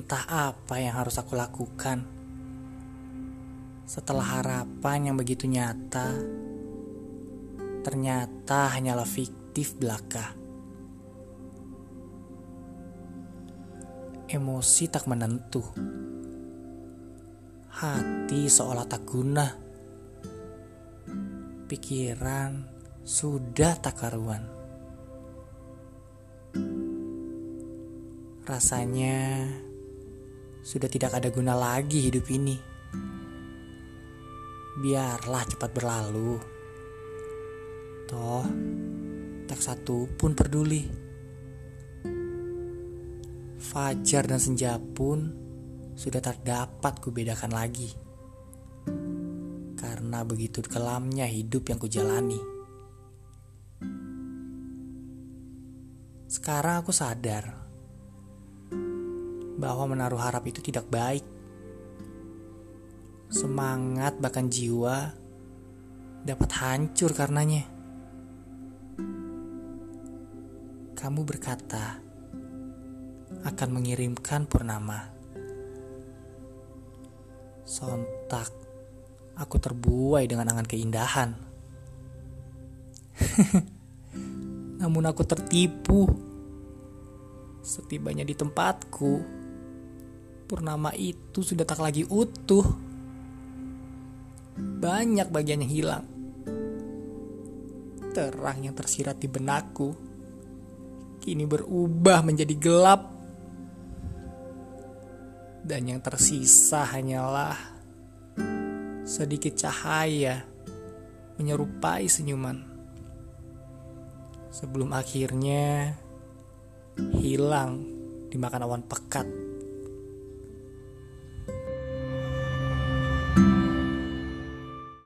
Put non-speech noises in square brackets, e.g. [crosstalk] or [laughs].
Entah apa yang harus aku lakukan. Setelah harapan yang begitu nyata, ternyata hanyalah fiktif belaka. Emosi tak menentu. Hati seolah tak guna. Pikiran sudah tak karuan. Rasanya sudah tidak ada guna lagi hidup ini. Biarlah cepat berlalu. Toh, tak satu pun peduli. Fajar dan senja pun sudah terdapat kubedakan lagi. Karena begitu kelamnya hidup yang kujalani. Sekarang aku sadar bahwa menaruh harap itu tidak baik. Semangat bahkan jiwa dapat hancur karenanya. Kamu berkata akan mengirimkan purnama. Sontak aku terbuai dengan angan keindahan. [laughs] Namun aku tertipu. Setibanya di tempatku, purnama itu sudah tak lagi utuh. Banyak bagian yang hilang. Terang yang tersirat di benakku kini berubah menjadi gelap. Dan yang tersisa hanyalah sedikit cahaya menyerupai senyuman. Sebelum akhirnya hilang dimakan awan pekat.